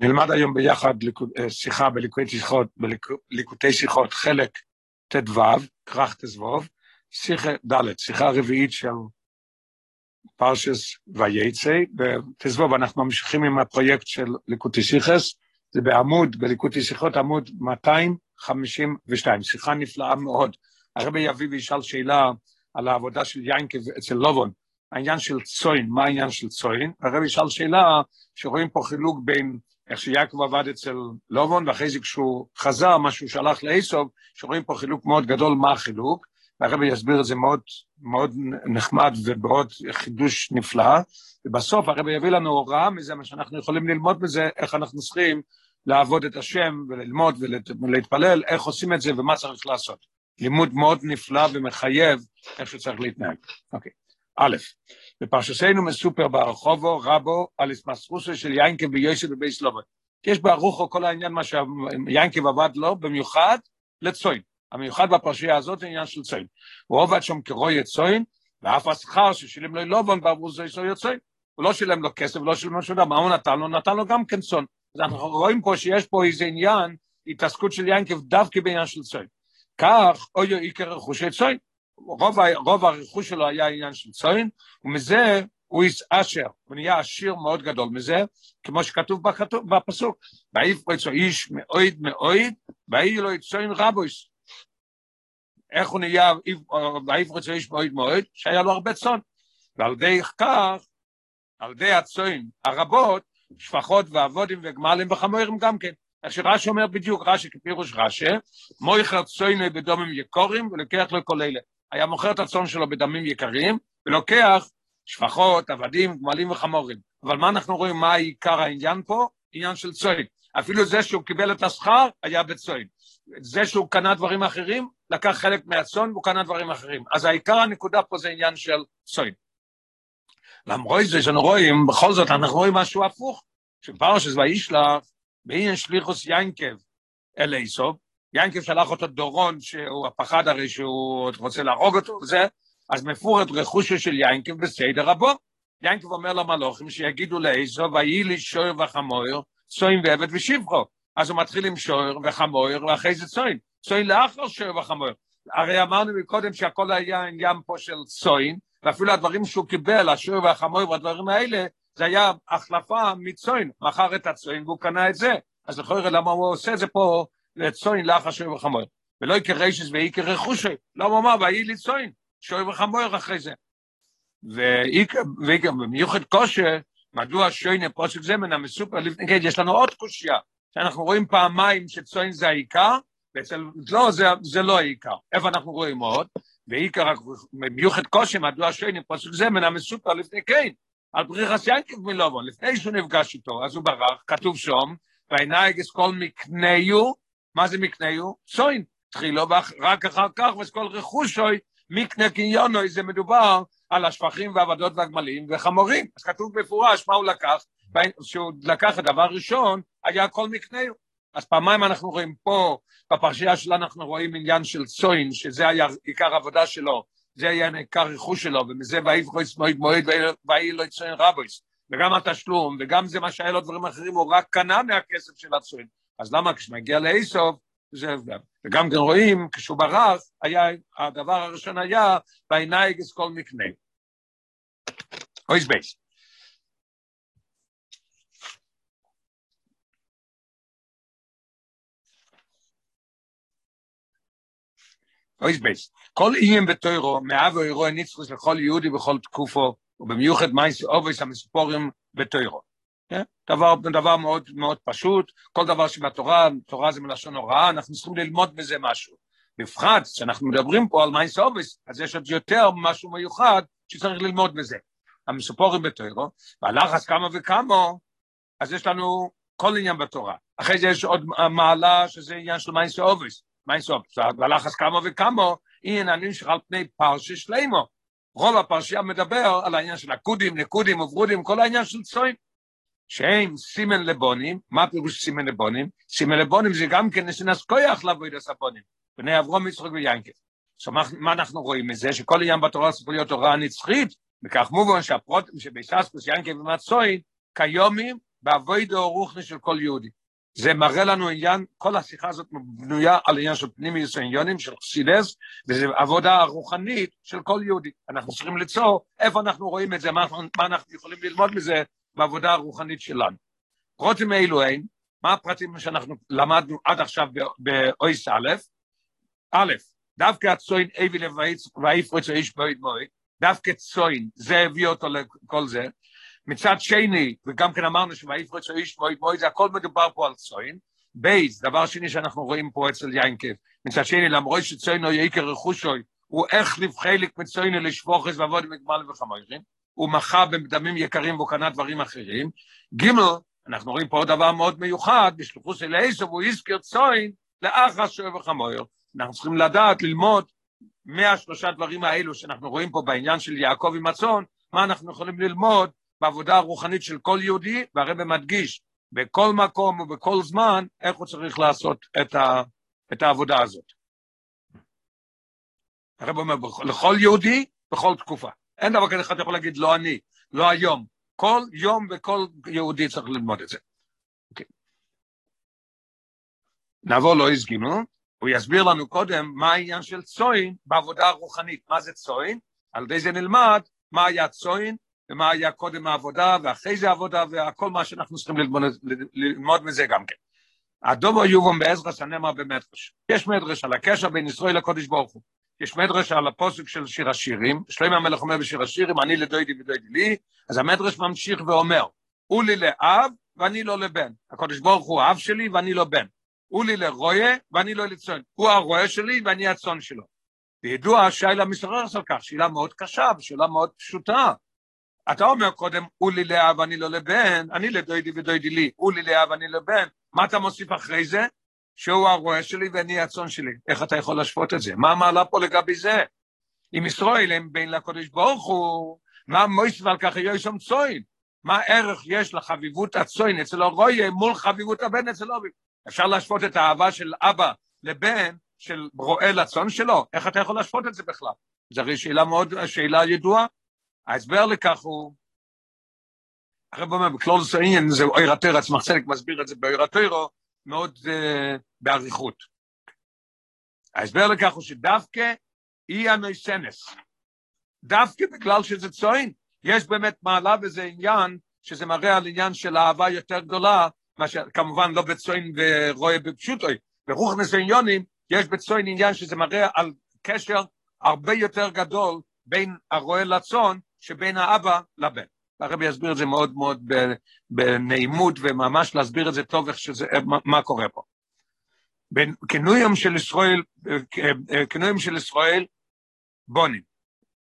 נלמד היום ביחד אה, שיחה בליקוטי שיחות, בליקוטי שיחות חלק ט"ו, כרך תזבוב, שיחה ד', שיחה רביעית של פרשס וייצא, בתזבוב אנחנו ממשיכים עם הפרויקט של ליקוטי שיחס, זה בעמוד, בליקוטי שיחות עמוד 252, שיחה נפלאה מאוד. הרבי יביא וישאל שאלה על העבודה של יינקב אצל לובון, העניין של צוין, מה העניין של צוין? הרבי ישאל שאלה שרואים פה חילוק בין איך שיעקב עבד אצל לובון, ואחרי זה כשהוא חזר, מה שהוא שלח לאיסוב, שרואים פה חילוק מאוד גדול, מה החילוק, והרבי יסביר את זה מאוד, מאוד נחמד ובעוד חידוש נפלא, ובסוף הרבי יביא לנו הוראה מזה, מה שאנחנו יכולים ללמוד מזה, איך אנחנו צריכים לעבוד את השם וללמוד ולהתפלל, איך עושים את זה ומה צריך לעשות. לימוד מאוד נפלא ומחייב איך שצריך להתנהג. אוקיי. א', בפרשסנו מסופר ברחובו רבו על הסמסרוסו של יינקב ויוסף בבי סלובו. יש ברוחו כל העניין מה שיינקב עבד לו, במיוחד לצוין. המיוחד בפרשייה הזאת זה עניין של צוין. הוא עובד שם כרוי צוין, ואף השכר ששילם לו לובון בעבור זה יסוי צוין. הוא לא שילם לו כסף, לא שילם לו שום דבר, מה הוא נתן לו? נתן לו גם כן צאן. אז אנחנו רואים פה שיש פה איזה עניין, התעסקות של יינקב דווקא בעניין של צוין. כך, אוי עיקר רכושי צוין. רוב, רוב הרכוש שלו היה עניין של צוין, ומזה הוא אשר, הוא נהיה עשיר מאוד גדול מזה, כמו שכתוב בכתוב, בפסוק, ויפרו אצלו איש מאויד מאויד, ויהי לו צוין רבויס. איך הוא נהיה, ויפרו אצלו איש מאויד מאויד, שהיה לו הרבה צאן. ועל ידי כך, על ידי הצוין הרבות, שפחות ועבודים וגמלים וחמורים גם כן. איך שרש"י אומר בדיוק, רש"י כפירוש רש"י, מויכר צוינו בדומים יקורים ולוקח לו כל אלה. היה מוכר את הצאן שלו בדמים יקרים, ולוקח שפחות, עבדים, גמלים וחמורים. אבל מה אנחנו רואים, מה עיקר העניין פה? עניין של צוין. אפילו זה שהוא קיבל את השכר, היה בצוין. זה שהוא קנה דברים אחרים, לקח חלק מהצאן והוא קנה דברים אחרים. אז העיקר הנקודה פה זה עניין של צוין. למרות זה שאנחנו רואים, בכל זאת אנחנו רואים משהו הפוך, שפרשס וישלח, בעניין שליחוס ינקב אל איסוב, ינקב שלח אותו דורון, שהוא הפחד הרי שהוא רוצה להרוג אותו וזה, אז מפורט רכושו של ינקב בסדר רבו. ינקב אומר למלוכים שיגידו לאיזו, ויהי לי שוער וחמויר, צוין ועבד ושבחו. אז הוא מתחיל עם שוער וחמויר, ואחרי זה צוין. צוין לאחר שוער וחמויר. הרי אמרנו מקודם שהכל היה עניין פה של צוין, ואפילו הדברים שהוא קיבל, השוער והחמויר והדברים האלה, זה היה החלפה מצוין, מכר את הצוין והוא קנה את זה. אז לכאורה למה הוא עושה את זה פה לצוין לאח השוי וחמור. ולא יקר רישס ואיקר רכושי. לא הוא אמר, ויהי לי צוין, שוי וחמור אחרי זה. ואיקר במיוחד כושר, מדוע שוין פרוסק זה מן המסופר לפני כן, יש לנו עוד קושייה, שאנחנו רואים פעמיים שצוין זה העיקר, ואצל לא, זה, זה לא העיקר. איפה אנחנו רואים עוד? ועיקר, במיוחד קושי, מדוע שוין פרוסק זה מן המסופר לפני כן, על בריחס ינקב מלובון, לפני שהוא נפגש איתו, אז הוא ברח, כתוב שם, והעיניים כל מקניו, מה זה מקניו? צוין. תחילו, ורק אחר כך, וכל רכושוי, מקנה קניונוי, זה מדובר על השפכים והעבדות והגמלים וחמורים. אז כתוב מפורש מה הוא לקח, כשהוא לקח את הדבר הראשון, היה כל מקניו. אז פעמיים אנחנו רואים פה, בפרשייה שלנו אנחנו רואים עניין של צוין, שזה היה עיקר העבודה שלו, זה היה עיקר רכוש שלו, ומזה ויבחויס מועד מועד ויהי לו צוין רבויס. וגם התשלום, וגם זה מה שהיה לו דברים אחרים, הוא רק קנה מהכסף של הצוין. אז למה כשמגיע לאיסוף, זה הבדל. וגם כן רואים, כשהוא ברח, היה, הדבר הראשון היה, בעיניי כל מקנה. אוי בייס. אוי בייס. כל עניין בתוירו, מאב ואירוע ניצחוס לכל יהודי בכל תקופו, ובמיוחד מייס אובייס המספורים בתוירו. כן? דבר, דבר מאוד מאוד פשוט, כל דבר שבתורה, תורה זה מלשון הוראה, אנחנו צריכים ללמוד בזה משהו. בפחת, כשאנחנו מדברים פה על מייס אובייס, אז יש עוד יותר משהו מיוחד שצריך ללמוד בזה. המסופורים בתוירו, והלחץ כמה וכמה, אז יש לנו כל עניין בתורה. אחרי זה יש עוד מעלה שזה עניין של מייס אובייס. מייס אובייס, והלחץ כמה וכמה, עניינים על פני פרשי שלימו. רוב הפרשייה מדבר על העניין של הקודים, נקודים, וברודים, כל העניין של צוין. שהם סימן לבונים, מה פירוש סימן לבונים? סימן לבונים זה גם כן נסינס כויח לעבוד הסבונים, בני אברום, יצחוק ויינקב. So, מה אנחנו רואים מזה? שכל עניין בתורה צריך להיות תורה נצחית, וכך מובן שהפרוטים שבשסקוס ינקב ומצוין, כיומים באבוידו רוחני של כל יהודי. זה מראה לנו עניין, כל השיחה הזאת בנויה על עניין של פנימיוס העניונים, של חסידס, וזו עבודה רוחנית של כל יהודי. אנחנו צריכים ליצור איפה אנחנו רואים את זה, מה, מה אנחנו יכולים ללמוד מזה בעבודה הרוחנית שלנו. פרוטים אלו מה הפרטים שאנחנו למדנו עד עכשיו באויס א', א', דווקא הצוין אבי ויפרוץ האיש בויד מועד, דווקא צוין, זה הביא אותו לכל זה. מצד שני, וגם כן אמרנו שויפרוץ האיש מועד מועד, זה הכל מדובר פה על צוין. בייס, דבר שני שאנחנו רואים פה אצל יינקב, מצד שני, למרות שצוין הוא יקר רכושוי, הוא איך לבחלק מצוין לשפוכס ועבוד מגמל וחמורים, הוא מחה בדמים יקרים והוא קנה דברים אחרים. גימל, אנחנו רואים פה עוד דבר מאוד מיוחד, בשלוחוס אל עשר, והוא הזכיר צוין לאחר שואב וחמור. אנחנו צריכים לדעת, ללמוד מהשלושה דברים האלו שאנחנו רואים פה בעניין של יעקב עם הצאן, מה אנחנו יכולים ללמוד בעבודה הרוחנית של כל יהודי, והרבא מדגיש בכל מקום ובכל זמן איך הוא צריך לעשות את, ה, את העבודה הזאת. הרב אומר, לכל יהודי, בכל תקופה. אין דבר כזה אחד יכול להגיד, לא אני, לא היום. כל יום וכל יהודי צריך ללמוד את זה. אוקיי. נעבור לאיז גימל, הוא יסביר לנו קודם מה העניין של צוין בעבודה הרוחנית. מה זה צוין? על ידי זה נלמד מה היה צוין ומה היה קודם העבודה ואחרי זה העבודה וכל מה שאנחנו צריכים ללמוד, ללמוד מזה גם כן. הדובו יובום בעזרא שנאמר במדרש. יש מדרש על הקשר בין ישראל לקודש ברוך הוא. יש מדרש על הפוסק של שיר השירים, שלמה המלך אומר בשיר השירים, אני לדוידי ודוידי לי, אז המדרש ממשיך ואומר, הוא לי לאב ואני לו לבן. הקודש ברוך הוא האב שלי ואני לו בן. הוא לי לרועה ואני לו לצון. הוא הרועה שלי ואני הצאן שלו. וידוע השאלה מתעוררת על כך, שאלה מאוד קשה ושאלה מאוד פשוטה. אתה אומר קודם, הוא לי לאב ואני לו לבן, אני לדוידי ודוידי לי, הוא לי לאב ואני לבן, מה אתה מוסיף אחרי זה? שהוא הרועה שלי ואני הצאן שלי. איך אתה יכול להשוות את זה? מה המעלה פה לגבי זה? אם ישראל הם בין לקודש ברוך הוא, מה מויס ועל כך יהיה שם צוין? מה ערך יש לחביבות הצוין אצל הרועה מול חביבות הבן אצל אובי? אפשר להשוות את האהבה של אבא לבן של רועה לצאן שלו? איך אתה יכול להשוות את זה בכלל? זו הרי שאלה מאוד, שאלה ידועה. ההסבר לכך הוא, הרב אומר, בקלולוס העניין זה אויר עצמך צדק מסביר את זה באויר מאוד uh, באריכות. ההסבר לכך הוא שדווקא אי הנויסנס, דווקא בגלל שזה צוין, יש באמת מעלה בזה עניין, שזה מראה על עניין של אהבה יותר גדולה, מאשר, כמובן לא בצוין ורואה בפשוטוי, ברוך נסעניונים, יש בצוין עניין שזה מראה על קשר הרבה יותר גדול בין הרועה לצאן, שבין האבא לבן. הרבי יסביר את זה מאוד מאוד בנעימות, וממש להסביר את זה טוב איך שזה, מה קורה פה. כינויים של ישראל, כינויים של ישראל בונים.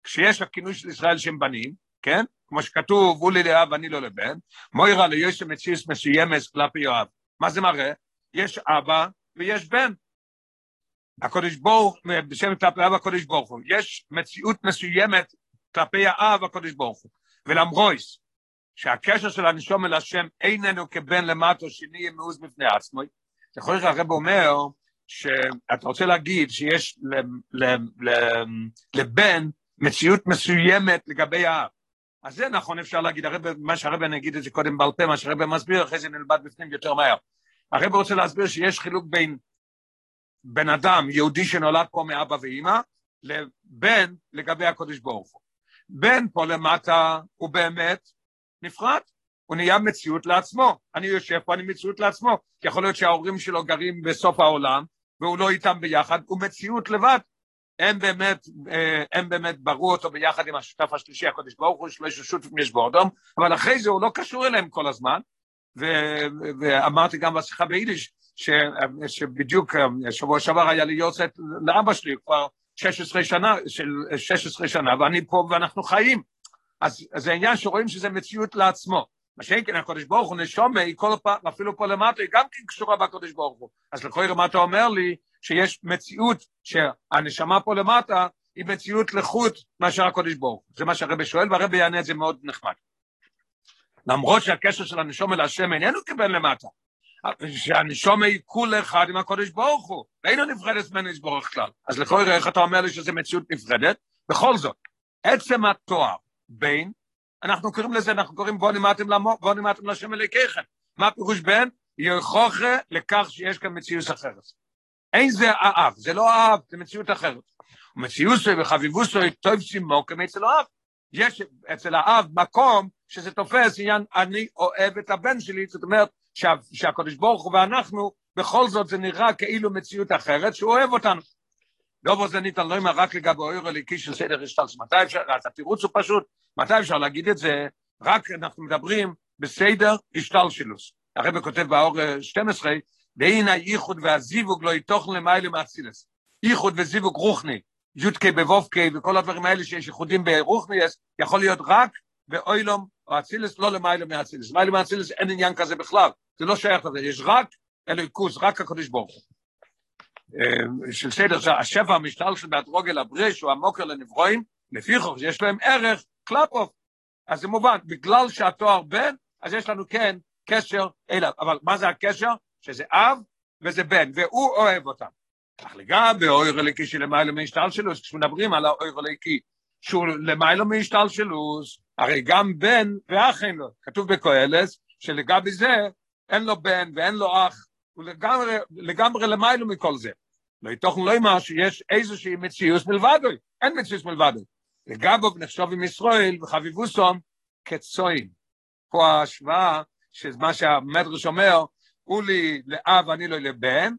כשיש הכינוי של ישראל שהם בנים, כן? כמו שכתוב, הוא לי לאב ואני לא לבן, מוירה ליוסף מציאס מסוימת כלפי יואב. מה זה מראה? יש אבא ויש בן. הקודש ברוך, בשם כלפי אב הקודש ברוך הוא. יש מציאות מסוימת כלפי האב הקודש ברוך הוא. ולמרויס, שהקשר של הנשום אל השם איננו כבן למטו שנהיה מאוז בפני עצמו, יכול להיות הרב אומר שאתה רוצה להגיד שיש לבן מציאות מסוימת לגבי האב. אז זה נכון, אפשר להגיד, הרב, מה שהרב אני אגיד את זה קודם בעל פה, מה שהרב מסביר, אחרי זה נלמד בפנים יותר מהר. הרב רוצה להסביר שיש חילוק בין בן אדם, יהודי שנולד פה מאבא ואימא, לבן לגבי הקודש ברוך הוא. בן פה למטה הוא באמת נפרד, הוא נהיה מציאות לעצמו. אני יושב פה, אני מציאות לעצמו. יכול להיות שההורים שלו גרים בסוף העולם, והוא לא איתם ביחד, הוא מציאות לבד. הם באמת, אה, הם באמת ברו אותו ביחד עם השותף השלישי, הקודש ברוך הוא, שלוש שותפים יש באודום, אבל אחרי זה הוא לא קשור אליהם כל הזמן. ו- ואמרתי גם בשיחה ביידיש, ש- שבדיוק אה, שבוע שעבר היה לי יוצאת לאבא שלי, כבר 16 שנה, של 16 שנה, ואני פה ואנחנו חיים. אז, אז זה עניין שרואים שזה מציאות לעצמו. מה שאין כן הקדוש ברוך הוא נשומה, היא כל פעם, אפילו פה למטה, היא גם כן קשורה בקדוש ברוך הוא. אז לכל מה אתה אומר לי, שיש מציאות שהנשמה פה למטה, היא מציאות לחוט מאשר הקדוש ברוך הוא. זה מה שהרבא שואל, והרבא יענה את זה מאוד נחמד. למרות שהקשר של הנשום אל השם איננו כבן למטה, שהנשום היא כול אחד עם הקודש ברוך הוא, ואינו נפרדת ממנו יסבורך כלל. אז לכל איך אתה אומר לי שזו מציאות נפרדת? בכל זאת, עצם התואר בין אנחנו קוראים לזה, אנחנו קוראים בוא בוא נמדתם לשם אלוקיכם. מה פירוש בן? יוכחה לכך שיש כאן מציאות אחרת. אין זה האב, זה לא האב, זה מציאות אחרת. ומציאות וחביבוסו טוב סימוק אצל האב. יש אצל האב מקום שזה תופס עניין אני אוהב את הבן שלי, זאת אומרת שה, שהקדוש ברוך הוא ואנחנו, בכל זאת זה נראה כאילו מציאות אחרת, שהוא אוהב אותנו. דובו זה ניתן לא אומר רק לגבי אויר הליקי של סדר השתלס. מתי אפשר, אז התירוץ הוא פשוט, מתי אפשר להגיד את זה? רק אנחנו מדברים בסדר השתלשלוס. הרב כותב באור 12, והנה הייחוד והזיווג לא יתוכן למעלה מאצילס. ייחוד וזיווג רוחני, יודקי בבובקי וכל הדברים האלה שיש ייחודים ברוחני, יכול להיות רק באוילום או אצילס, לא למעלה מאצילס. למעלה מאצילס אין עניין כזה בכלל, זה לא שייך לזה, יש רק אלוהיקוס, רק הקדוש ברוך הוא. של סדר, השפע המשתל של באתרוגל הברש הוא המוקר לנברואים, לפיכוך יש להם ערך קלפוף. אז זה מובן, בגלל שהתואר בן, אז יש לנו כן קשר אליו. אבל מה זה הקשר? שזה אב וזה בן, והוא אוהב אותם. אך לגבי אויר הליקי שלמיילו מהשתלשלוס, כשמדברים על האויר הליקי שהוא למיילו מהשתלשלוס, הרי גם בן ואח אין לו. כתוב בקהלס שלגבי זה אין לו בן ואין לו אח, הוא לגמרי, למיילו מכל זה. לא יתוכן לא אמר שיש איזושהי מציאות מלבדוי, אין מציאות מלבדוי. לגבו נחשוב עם ישראל וחביבוסום כצוין. פה ההשוואה, שמה שהמדרש אומר, הוא לי לאב ואני לא לבן,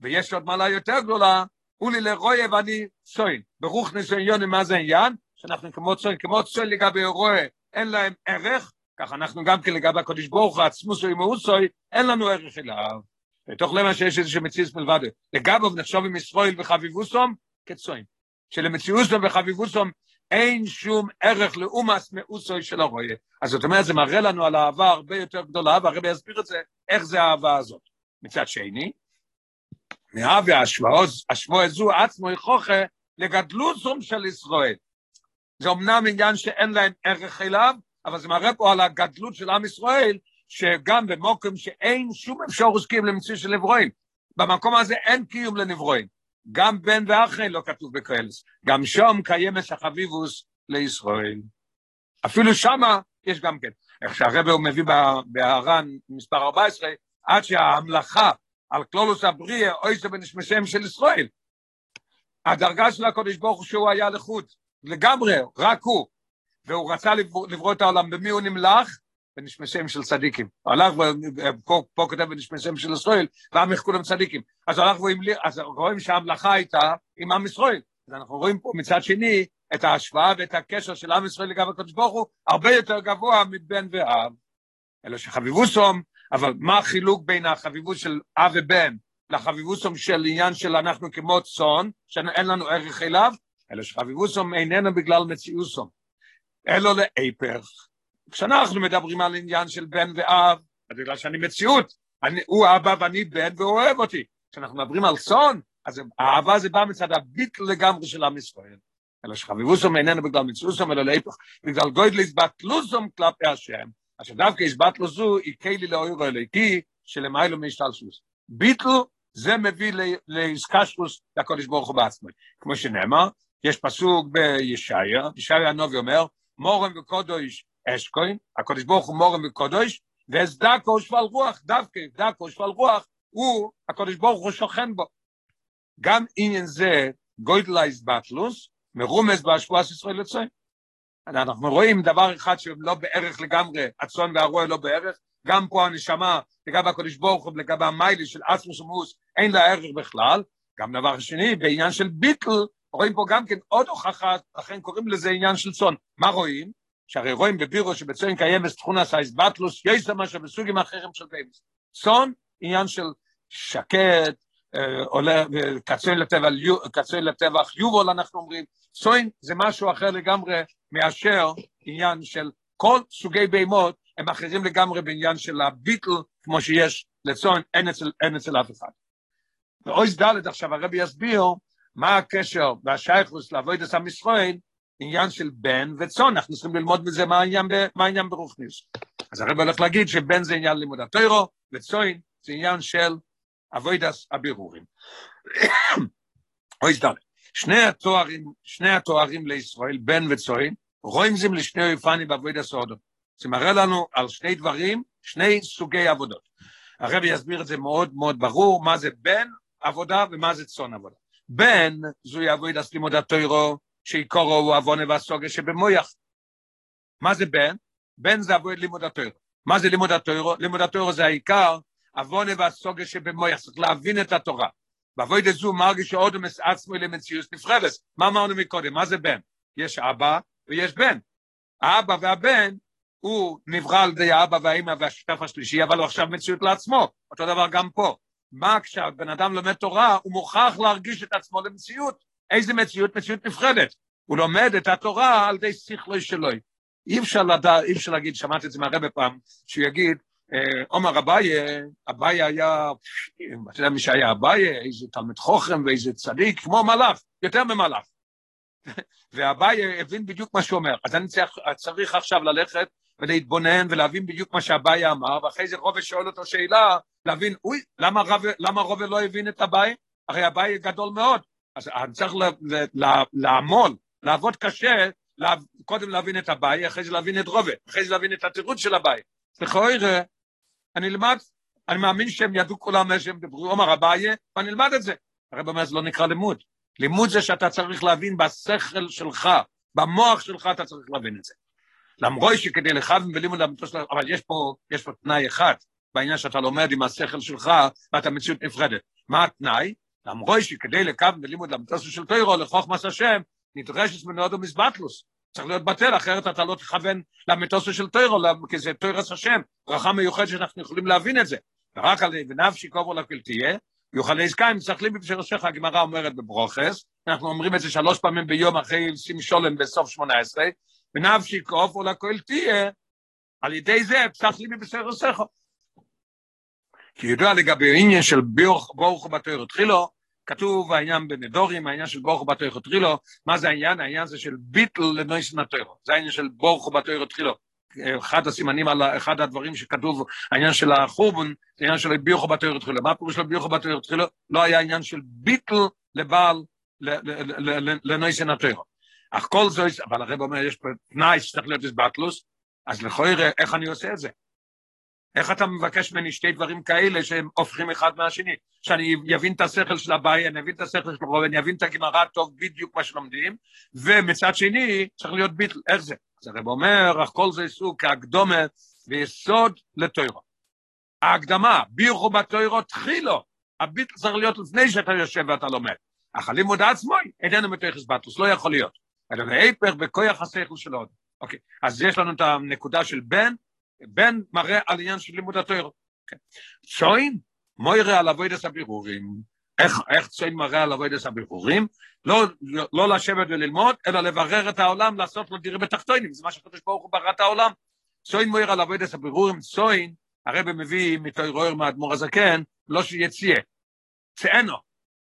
ויש עוד מעלה יותר גדולה, הוא לי לרויה ואני צוין. ברוך ניסיון מה זה עניין? שאנחנו כמו צוין, כמו צוין לגבי רויה, אין להם ערך, כך אנחנו גם כן לגבי הקודש ברוך הוא עצמו סוי מאוסוי, אין לנו ערך אליו. בתוך למה שיש איזשהו מציאות מלבד. לגביו נחשוב עם ישראל וחביבוסום כצוין. שלמציאוסום וחביבוסום אין שום ערך לאומס מאוסוי של הרויה. אז זאת אומרת, זה מראה לנו על אהבה הרבה יותר גדולה, והרבי יסביר את זה, איך זה האהבה הזאת. מצד שני, מהווה השבוע זו עצמו יכוחה לגדלוסום של ישראל. זה אמנם עניין שאין להם ערך אליו, אבל זה מראה פה על הגדלות של עם ישראל, שגם במוקם שאין שום אפשרות קיום למציא של נברואים. במקום הזה אין קיום לנברואים. גם בן ואחרי לא כתוב בקהלס. גם שום קיימס החביבוס לישראל. אפילו שמה יש גם כן. איך שהרבא הוא מביא בהר"ן מספר 14, עד שההמלכה על כלולוס הבריאה, אוי זה בנשמסיהם של ישראל. הדרגה של הקודש ברוך הוא שהוא היה לחוץ, לגמרי, רק הוא. והוא רצה לברוא את העולם, במי הוא נמלך? בנשמסיהם של צדיקים. הלך, פה, פה כותב בנשמסיהם של ישראל, ועם כולם צדיקים. אז הלך והמליך, אז רואים שהמלאכה הייתה עם עם ישראל. אז אנחנו רואים פה מצד שני את ההשוואה ואת הקשר של עם ישראל לגבי הקדוש ברוך הוא, הרבה יותר גבוה מבן ואב. אלא שחביבוסום, אבל מה החילוק בין החביבות של אב ובן לחביבוסום של עניין של אנחנו כמו צאן, שאין לנו ערך אליו, אלא שחביבוסום איננו בגלל מציאוסום, אלא להיפך. כשאנחנו מדברים על עניין של בן ואב, אז בגלל שאני מציאות, אני, הוא אבא ואני בן והוא אוהב אותי. כשאנחנו מדברים על צאן, אז האהבה זה בא מצד הביטל לגמרי של עם ישראל. אלא שחביבוסום איננו בגלל מציאוסום, אלא להיפך, בגלל גוידליס בתלוסום כלפי השם, אשר דווקא הסבטלו זו, היא כלי לאוירו אליקי, שלמיילו מהשתלשלוס. ביטל זה מביא לאיסקשרוס לקודש ברוך הוא בעצמו. כמו שנאמר, יש פסוק בישעיה, ישעיה הנובי אומר, מורם וקודש אשקוין, הקודש ברוך הוא מורם וקודש, ואסדקו שפל רוח, דווקא דקו שפל רוח, הוא, הקודש ברוך הוא שוכן בו. גם עניין זה, גוידלייז באטלוס, מרומז בהשפועס ישראל לצוין. אנחנו רואים דבר אחד שלא בערך לגמרי, הצאן והרועה לא בערך, גם פה הנשמה, לגבי הקודש ברוך הוא, לגבי המיילי של אסמוס ומוס, אין לה ערך בכלל. גם דבר שני, בעניין של ביטל, רואים פה גם כן עוד הוכחה, לכן קוראים לזה עניין של צאן. מה רואים? שהרי רואים בבירו שבצאן קיימת בטלוס, יש זה מה שבסוגים אחרים של ביימס. צאן, עניין של שקט, עולה, קצוי לטבח יובל אנחנו אומרים, צוין זה משהו אחר לגמרי מאשר עניין של כל סוגי בהמות הם אחרים לגמרי בעניין של הביטל כמו שיש לצוין, אין אצל, אין אצל אף אחד. באויס ד' עכשיו הרבי יסביר מה הקשר והשייכוס לעבוד את ישראל עניין של בן וצאן, אנחנו צריכים ללמוד מזה מה העניין, מה העניין ברוכניס. אז הרב הולך להגיד שבן זה עניין לימוד התוירו, וצאן זה עניין של אבוידס הבירורים. אוי ד' שני התוארים, שני התוארים לישראל, בן וצוין, רואים זים לשני אופני בעבוד הסעודו. זה מראה לנו על שני דברים, שני סוגי עבודות. הרבי יסביר את זה מאוד מאוד ברור, מה זה בן עבודה ומה זה צאן עבודה. בן זו יעבוד הסלימוד התוירו, שעיקורו הוא עוונה והסוגה שבמויח. מה זה בן? בן זה עבוד לימוד התוירו. מה זה לימוד התוירו? לימוד התוירו זה העיקר, עוונה והסוגה שבמויח, צריך להבין את התורה. בעבוד זו מרגיש שאודומס עצמו למציאות נפרדת. מה אמרנו מקודם? מה זה בן? יש אבא ויש בן. האבא והבן הוא נברא על ידי האבא והאמא והשותף השלישי, אבל הוא עכשיו מציאות לעצמו. אותו דבר גם פה. מה כשהבן אדם לומד תורה, הוא מוכרח להרגיש את עצמו למציאות. איזה מציאות? מציאות נפרדת. הוא לומד את התורה על ידי שכלו שלו. אי אפשר לדע, אי אפשר להגיד, שמעתי את זה מהרבה פעם, שהוא יגיד, אה, עומר אביי, אביי היה, אתה יודע מי שהיה אביי, איזה תלמיד חוכם ואיזה צדיק, כמו מלאך, יותר ממלאך. ואביי הבין בדיוק מה שהוא אומר. אז אני צריך, צריך עכשיו ללכת ולהתבונן ולהבין בדיוק מה שאביי אמר, ואחרי זה רובה שואל אותו שאלה, להבין, אוי, למה, רב, למה רובה לא הבין את אביי? הרי אביי גדול מאוד. אז אני צריך לעמול, לעבוד קשה, לה, קודם להבין את אביי, אחרי זה להבין את רובה, אחרי זה להבין את התירוץ של אביי. לכאורה, אני אלמד, אני מאמין שהם ידעו כולם שהם דיברו, עומר אביי, ואני אלמד את זה. הרי באמת זה לא נקרא לימוד. לימוד זה שאתה צריך להבין בשכל שלך, במוח שלך אתה צריך להבין את זה. למרות שכדי לכוון ולימוד שלך, אבל יש פה, יש פה תנאי אחד, בעניין שאתה לומד עם השכל שלך ואתה מציאות נפרדת. מה התנאי? למרות שכדי לכוון ולימוד אמיתו של תוירו, לחוכמס השם, נדרשת מנועדו מזבטלוס. צריך להיות בטל, אחרת אתה לא תכוון למיתוסו של תוירו, כי זה תוירס השם, ברכה מיוחדת שאנחנו יכולים להבין את זה. ורק על ונפשי קובו לכל תהיה, יוכל להזכאים, מסתכלים בפשרשך, הגמרא אומרת בברוכס, אנחנו אומרים את זה שלוש פעמים ביום אחרי שים שולם בסוף שמונה עשרה, ונפשי או לכל תהיה, על ידי זה פסח לי מבשרשך. כי ידוע לגבי העניין של ברוך בתוירו תחילו, כתוב העניין בנדורים, העניין של ברוך בתוירו תחילו, מה זה העניין? העניין זה של ביטל לנויסן התוירו, זה העניין של ברוך בתוירו תחילו. אחד הסימנים על אחד הדברים שכתוב, העניין של החורבן, זה העניין של ביוכו בתויר תחילו. מה פירוש של ביוכו בתויר תחילו? לא היה עניין של ביטל לבעל, לנויסן התוירו. אך כל זה, אבל הרב אומר, יש פה תנאי שצריך להיות איסבטלוס, אז לכויר, איך אני עושה את זה? איך אתה מבקש ממני שתי דברים כאלה שהם הופכים אחד מהשני? שאני אבין את השכל של הבעיה, אני אבין את השכל של הרוב, אני אבין את הגמרא טוב בדיוק מה שלומדים, ומצד שני צריך להיות ביטל, איך זה? אז הרב אומר, אך כל זה סוג כהקדומה ויסוד לתוירו. ההקדמה, בירכו בתוירו תחילו, הביטל צריך להיות לפני שאתה יושב ואתה לומד. אך הלימוד עצמו איננו מתויכס בטוס, לא יכול להיות. אלא להיפך בכוח השכל של עוד. אוקיי, אז יש לנו את הנקודה של בן, בן מראה על עניין של לימוד התוירו. צוין, מוירה על אבוידס הבירורים. איך, איך צוין מראה על אבוידס הבירורים? לא, לא לשבת וללמוד, אלא לברר את העולם, לעשות לו דירה בתחתונים, זה מה שקדוש ברוך הוא ברא את העולם. צוין מויר על עבודת הבירורים, צוין, הרב מביא מתוירור מהאדמו"ר הזקן, לא שיציאה, צאנו,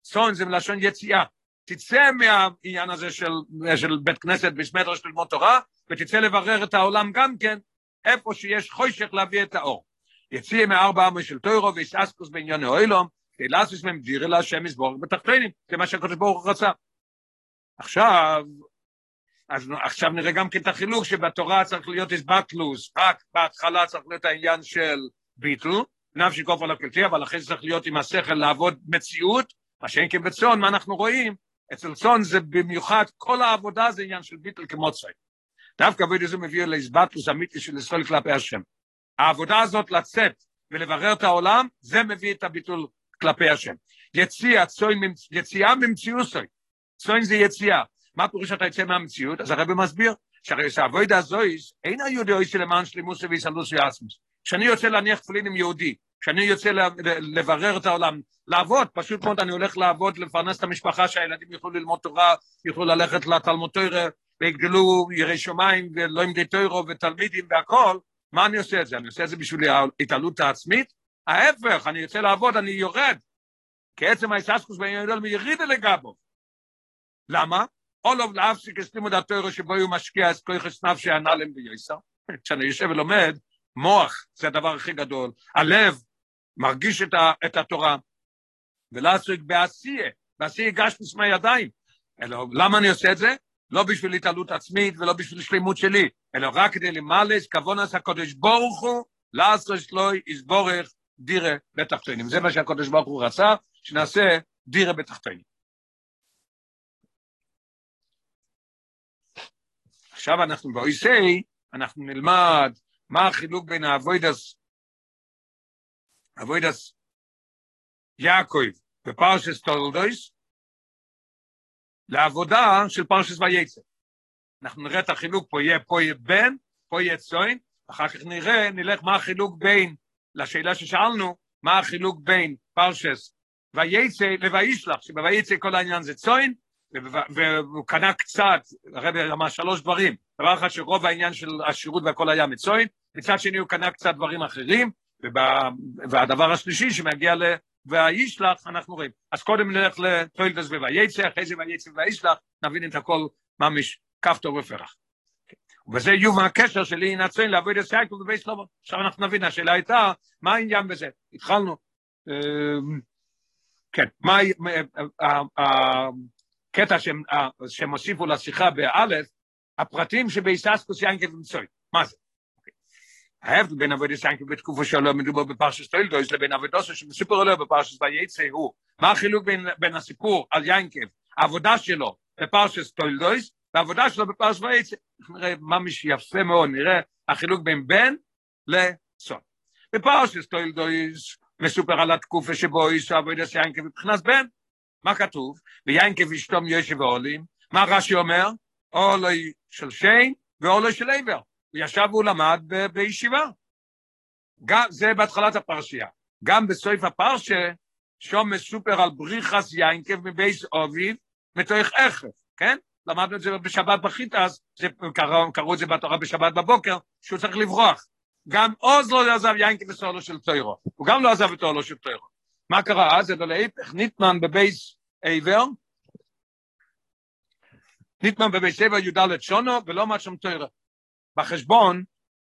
צוין זה מלשון יציאה, תצא מהעניין הזה של, של בית כנסת בסמדרש ללמוד תורה, ותצא לברר את העולם גם כן, איפה שיש חושך להביא את האור. יציאה מארבע עמי של תוירו ויסעסקוס בענייני אוילום, תלסוס מהם דירה להשם יסבור בתחתונים, זה מה שהקדוש ברוך הוא רצה. עכשיו, אז עכשיו נראה גם כן את החילוק שבתורה צריך להיות איסבטלוס, רק בהתחלה צריך להיות העניין של ביטל, נפשי כופר לקלטי, אבל אחרי זה צריך להיות עם השכל לעבוד מציאות, מה שאין כן בצאן, מה אנחנו רואים? אצל צאן זה במיוחד, כל העבודה זה עניין של ביטל כמוצאי. דווקא אבוי דזו מביא לאיסבטלוס אמיתי של ישראל כלפי השם. העבודה הזאת לצאת ולברר את העולם, זה מביא את הביטול כלפי השם. יציאה, יציאה ממציאוסוי. צוין זה יציאה. מה פירוש שאתה יוצא מהמציאות? אז הרב מסביר, שהרי שהאבוידה הזויס, אין היהודי אויסי למען שלימוס ויסלוס ויאסמוס. כשאני יוצא להניח תפילין עם יהודי, כשאני יוצא לברר את העולם, לעבוד, פשוט מאוד אני הולך לעבוד, לפרנס את המשפחה, שהילדים יוכלו ללמוד תורה, יוכלו ללכת לתלמוד תורה, ויגדלו יראי שמיים, ולא ימדי תוירו ותלמידים והכל, מה אני עושה את זה? אני עושה את זה בשביל ההתעלות העצמית? ההפך, אני יוצא לעבוד, אני יורד. כי עצם היססקוס בעניין גדול מירידה לגבו. למה? אולוב להפסיק את לימוד התוירו שבו הוא משקיע את כוח נפשי הנעלם ביוסר. כשאני יושב ולומד, מוח זה הדבר הכי גדול, הלב מרגיש את, ה, את התורה, ולעסוק בעשייה, בעשייה גש מסמי ידיים. אלא, למה אני עושה את זה? לא בשביל התעלות עצמית ולא בשביל שלמות שלי, אלא רק כדי למלא כוונס הקודש ברוך הוא, לעשות שלוי יסבורך דירה בתחתונים. זה מה שהקודש ברוך הוא רצה, שנעשה דירה בתחתונים. עכשיו אנחנו באויס ה', אנחנו נלמד מה החילוק בין העבוידס, עבוידס יעקב בפרשס טולדויס, לעבודה של פרשס וייצא. אנחנו נראה את החילוק פה, יהיה פה יהיה בן, פה יהיה צוין, אחר כך נראה, נלך מה החילוק בין, לשאלה ששאלנו, מה החילוק בין פרשס וייצא לווישלח, שבוויצא כל העניין זה צוין, והוא קנה קצת, הרבי אמר שלוש דברים, דבר אחד שרוב העניין של השירות והכל היה מצוין, מצד שני הוא קנה קצת דברים אחרים, והדבר השלישי שמגיע ל... והישלח, אנחנו רואים. אז קודם נלך לטוילדס וויצא, אחרי זה ויצא והישלח, נבין את הכל ממש כפתור ופרח. וזה יום הקשר שלי נצוין לעבוד את סייקו בבית שלמה. עכשיו אנחנו נבין, השאלה הייתה, מה העניין בזה? התחלנו, כן, מה הקטע שהם הוסיפו לשיחה באלף, הפרטים שבאיססקוס ינקב ומצוי, מה זה? ההבדל בין עבודת סיינקב בתקופה שלו מדובר בפרשס טוילדויס לבין עבודתו שמסופר עליו בפרשס וייצא הוא. מה החילוק בין, בין הסיפור על ינקב, העבודה שלו בפרשס טוילדויס והעבודה שלו בפרשס וייצא. נראה ממש יפה מאוד, נראה החילוק בין בן לצון. בפרשס טוילדויס מסופר על התקופה שבו יש עבודס ינקב מבחינת בן. מה כתוב? ויינקב איש תום יושב אוהולים. מה רש"י אומר? אוהלו של שם ואוהלו של עבר. הוא ישב והוא למד ב- בישיבה. גם, זה בהתחלת הפרשייה. גם בסוף הפרשה, שום מסופר על בריחס יינקב מבייס אוביב, מתוך איכף, כן? למדנו את זה בשבת בחיטס, קראו, קראו את זה בתורה בשבת בבוקר, שהוא צריך לברוח. גם עוז לא עזב יינקב בסולו של טוירו, הוא גם לא עזב את אולו של טוירו. מה קרה אז? זה להיפך, ניטמן בבייס עבר, ניטמן בבייס עבר י"ד שונו, ולא מה שם טוירו. בחשבון,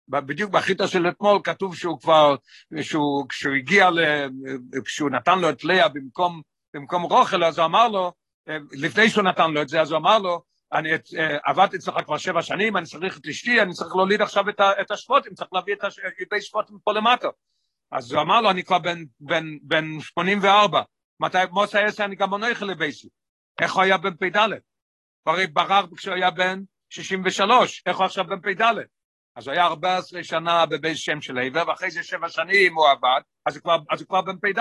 בדיוק בחיטה של אתמול כתוב שהוא כבר, שהוא, כשהוא הגיע, ל, כשהוא נתן לו את לאה במקום, במקום רוחל, אז הוא אמר לו, לפני שהוא נתן לו את זה, אז הוא אמר לו, אני עבדתי אצלך כבר שבע שנים, אני צריך את אשתי, אני צריך להוליד עכשיו את, את השפוטים, צריך להביא את ידי שפוטים פה למטה. אז הוא אמר לו, אני כבר בן, בן, בן 84, מתי מוסא עשר אני גם מונויכל לבייסי. איך הוא היה בן פ"ד? הרי ברר כשהוא היה בן 63, איך הוא עכשיו בן פ"ד? אז הוא היה 14 שנה בבית שם של עבר, ואחרי זה שבע שנים הוא עבד, אז הוא כבר, אז הוא כבר בן פ"ד.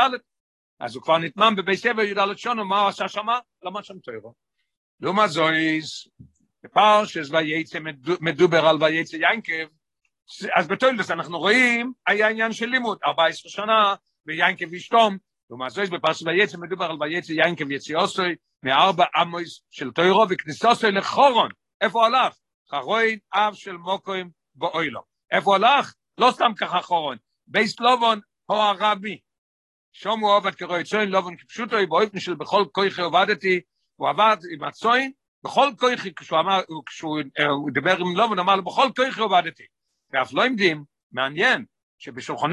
אז הוא כבר נטמן בבית שבע י"ד שונו, מה הוא עשה שמה? למד שם תוירו. לעומת זויס, בפרשס וייצא מדובר על וייצא ינקב, אז בתוילדס אנחנו רואים, היה עניין של לימוד, 14 שנה, ויינקב איש תום, לעומת זויס בפרשס וייצא מדובר על וייצא ינקב יציאוסוי, מארבע עמויס של תוירו וכניסוסוי לחורון. איפה הוא הלך? חרוין אב של מוקוים באוילו. איפה הוא הלך? לא סתם ככה חורון. בייס לובון הו הרבי. שום הוא עובד כרואי צוין לובון כפשוטו, באופן של בכל כויכי עובדתי, הוא עבד עם הצוין, בכל כויכי, כשהוא אמר, כשהוא הוא דיבר עם לובון, אמר לו, בכל כויכי עובדתי. ואף לא עמדים, מעניין, שבשולחון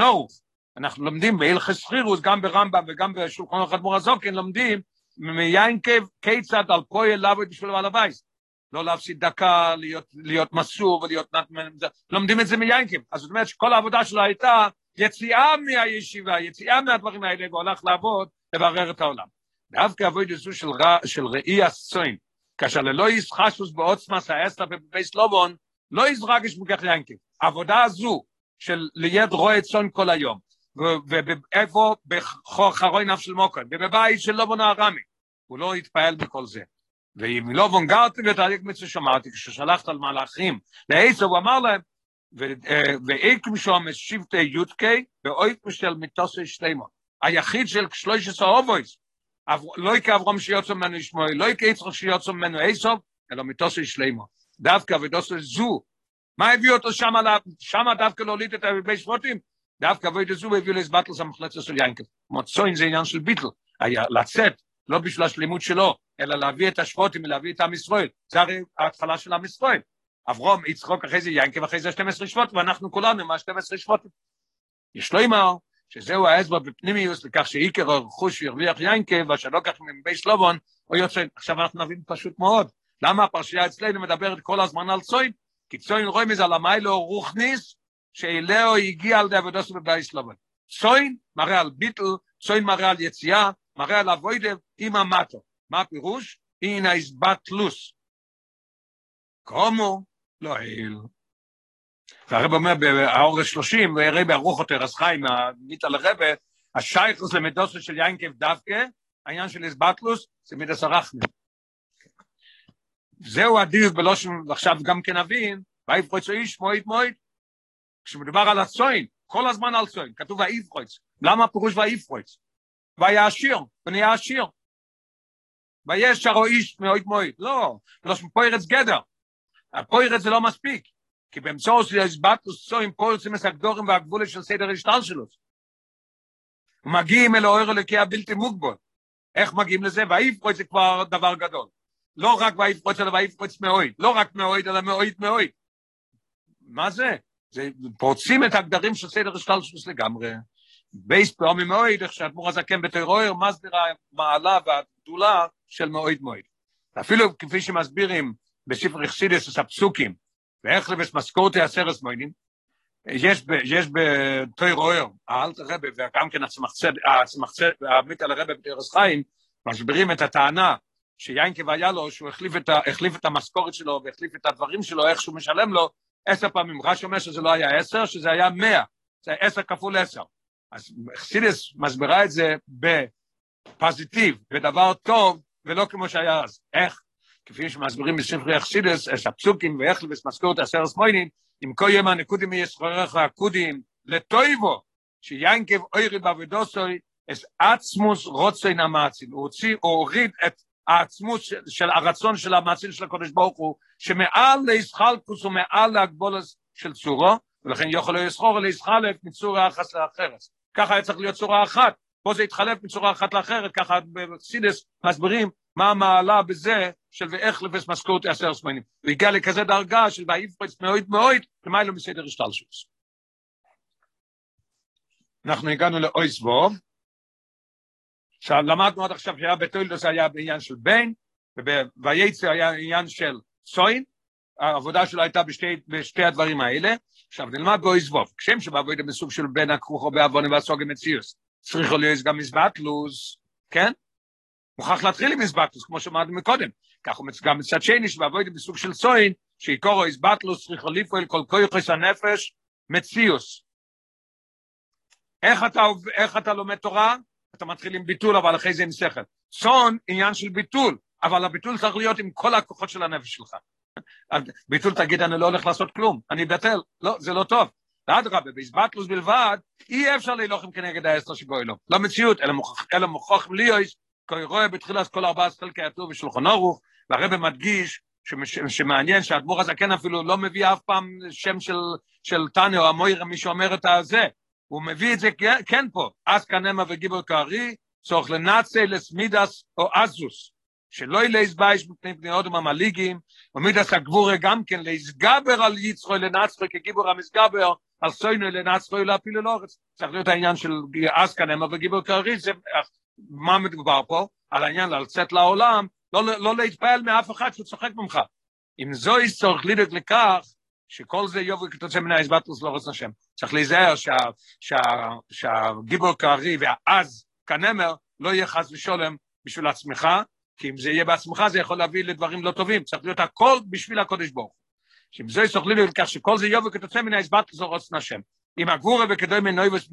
אנחנו לומדים בהלכס חירוס, גם ברמב"ם וגם בשולחן אורוך אדמו"ר הזוקן, לומדים מיינקב כיצד על פועל לעבוד בשביל בעל הבית. לא להפסיד דקה, להיות, להיות מסור ולהיות נתמן, לומדים את זה מיינקב. אז זאת אומרת שכל העבודה שלו הייתה יציאה מהישיבה, יציאה מהדברים האלה, והוא הלך לעבוד, לברר את העולם. דווקא עבוד זו של, רע, של ראי הסוין, כאשר ללא ישחשוס בעוצמס האסתר ובבי סלובון, לא יזרגש מגח יינקב. העבודה הזו של ליד רואה צאן כל היום, ואיפה בחרוי נף של מוקר, ובבית של לובון הארמי, הוא לא התפעל בכל זה. ואם לא וונגרתי ותהליך מצווה שמעתי, כששלחת על מלאכים לעשר, הוא אמר להם, ואיקים שום שבטי יודקי, ואויק של מיתוסי שלימו. היחיד של שלוש עשר אובויס, לא יקה אברום שיוצא ממנו ישמעאל, לא יקה יצחק שיוצא ממנו עשר, אלא מיתוסי שלימו. דווקא ודוסי זו, מה הביא אותו שם, שם דווקא להוליד את הרבה שבטים? דווקא ודוסי זו הביא לסבטלס המחלצה של ינקב. מוצוין זה עניין של ביטל, לצאת, לא בשביל השלימות שלו, אלא להביא את השבוטים ולהביא את עם ישראל. זה הרי ההתחלה של עם ישראל. אברום, יצחוק, אחרי זה ינקב, אחרי זה 12 שבוטים, ואנחנו כולנו מה 12 שבוטים. יש לו אמר, שזהו ההסבר בפנימיוס לכך שעיקר הרכוש ירוויח ינקב, ואשר לא כך מבית שלובון, או יוצא, עכשיו אנחנו נבין פשוט מאוד, למה הפרשייה אצלנו מדברת כל הזמן על צוין? כי צוין רואים מזה על המיילו רוכניס, שאלהו הגיע על די עבודות בבייס לבן. צוין מראה על ביטל, צוין מראה על יציאה, מראה על אבוידב עם המטו. מה הפירוש? הנה איזבטלוס. קומו לא העיל. והרב אומר באור שלושים, והרי ברוך יותר אז חיים, המיטה לרבה, השייכוס למדוסו של יינקב דווקא, העניין של איזבטלוס, זה מידס הרחמים. זהו הדיר בלושן, ועכשיו גם כן נבין, ויפרוץ איש מועד מועד, כשמדובר על הצוין, כל הזמן על צוין, כתוב ויפרוץ, למה הפירוש? והיה עשיר, ונהיה עשיר. וישרו איש מועד מועד, לא, לא פוירץ גדר, הפוירץ זה לא מספיק, כי באמצעות של הסבטוס צוין פוירצים הסגדורים והגבולה של סדר השטל שלו. מגיעים אל האור אלוקי הבלתי מוגבול. איך מגיעים לזה? ויפרוץ זה כבר דבר גדול. לא רק ויפרוץ, אלא ויפרוץ מאוד. לא רק מאוד, אלא מאוד מאוד. מה זה? זה פורצים את הגדרים של סדר השתלשלות לגמרי. ב' פעמים מאוד, איך שאדמו"ר הזקן בתורה אור, מסביר המעלה והגדולה של מאוד מאוד. אפילו כפי שמסבירים בספר החסידות את הפסוקים, והחליף את משכורתי עשרת מונים, יש, יש בתירואר, האלת הרבה, וגם כן הצמחצד, על הרבה בתירס חיים, מסבירים את הטענה שיינקב היה לו, שהוא החליף את, החליף את המשכורת שלו והחליף את הדברים שלו, איך שהוא משלם לו, עשר פעמים. רש"י אומר שזה לא היה עשר, שזה היה מאה. זה עשר כפול עשר. אז חסידס מסבירה את זה בפוזיטיב, בדבר טוב, ולא כמו שהיה אז. איך? כפי שמסבירים בספרי אכסידס, את הפסוקים ואיך לבס משכורת עשר סמוינים, עם כל יום הנקודים ישחררך הקודים לטויבו, שיינקב אוירי בעבודוסוי, אס עצמוס רוצן המאצין. הוא הוריד את העצמות של, של הרצון של המעשים של הקודש ברוך הוא, שמעל להסחלקוס ומעל להגבולס של צורו, ולכן יוכל לא יסחור מצורה אחת לאחרת. ככה היה צריך להיות צורה אחת, פה זה התחלף מצורה אחת לאחרת, ככה בסידס מסבירים מה המעלה בזה של ואיך לבס משכורת עשר סמנים. הוא הגיע לכזה דרגה של ואיפרץ מאוד מאוד, למה לא מסדר השתלשוס. אנחנו הגענו לאויס ווב, עכשיו למדנו עד עכשיו שהיה בתוילדוס היה בעניין של בן, ובייצר היה עניין של סוין, העבודה שלו הייתה בשתי, בשתי הדברים האלה. עכשיו נלמד בו איזבוב, כשם שבעבודה בסוג של בן הכרוכו בעוון והסוגי מציוס, צריכו להיות גם מזבטלוס, כן? מוכרח להתחיל עם מזבטלוס, כמו שאמרנו מקודם. כך הוא גם מצד שני שבעבודה בסוג של סוין, שעיקורו איזבטלוס צריכו לפעול כל כויכוס הנפש מציוס. איך אתה, איך אתה לומד תורה? אתה מתחיל עם ביטול, אבל אחרי זה עם שכל. צאן, עניין של ביטול, אבל הביטול צריך להיות עם כל הכוחות של הנפש שלך. ביטול תגיד, אני לא הולך לעשות כלום, אני בטל, לא, זה לא טוב. אדרבה, באיזבטלוס בלבד, אי אפשר להילוחם כנגד האסתר שבו אלו. לא מציאות, אלא, מוכח, אלא מוכח ליאויס, כי רואה בתחילת כל ארבעה חלקי הטוב ושולחן אורוך, והרבא מדגיש שמעניין שהאדמו"ר הזקן אפילו לא מביא אף פעם שם של, של טניה או המוירה, מי שאומר את הזה. הוא מביא את זה כן פה, אז כנמה וגיבור כארי, צורך לנאצי לסמידס או אזוס, שלא ילייס בייש מפני פני אודם המליגים, ומידס הגבורה גם כן להסגבר על יצחו לנצחו כגיבור המסגבר, על סוינו לנצחו להפיל לאורץ. צריך להיות העניין של אז כנמה וגיבור כארי, זה מה מדובר פה? על העניין לצאת לעולם, לא, לא להתפעל מאף אחד שהוא צוחק ממך. אם זו צורך לדאוג לכך, שכל זה יובו כתוצאה מן האיזבטוס לא רוצה השם. צריך להיזהר שהגיבור קרעי והעז כנמר לא יהיה חס ושולם בשביל עצמך, כי אם זה יהיה בעצמך זה יכול להביא לדברים לא טובים, צריך להיות הכל בשביל הקודש ברוך. שאם זה יסוכלי לי לכך שכל זה יובו כתוצאה מן לא רוצה השם. אם הגבורה וכדוי מנויבוס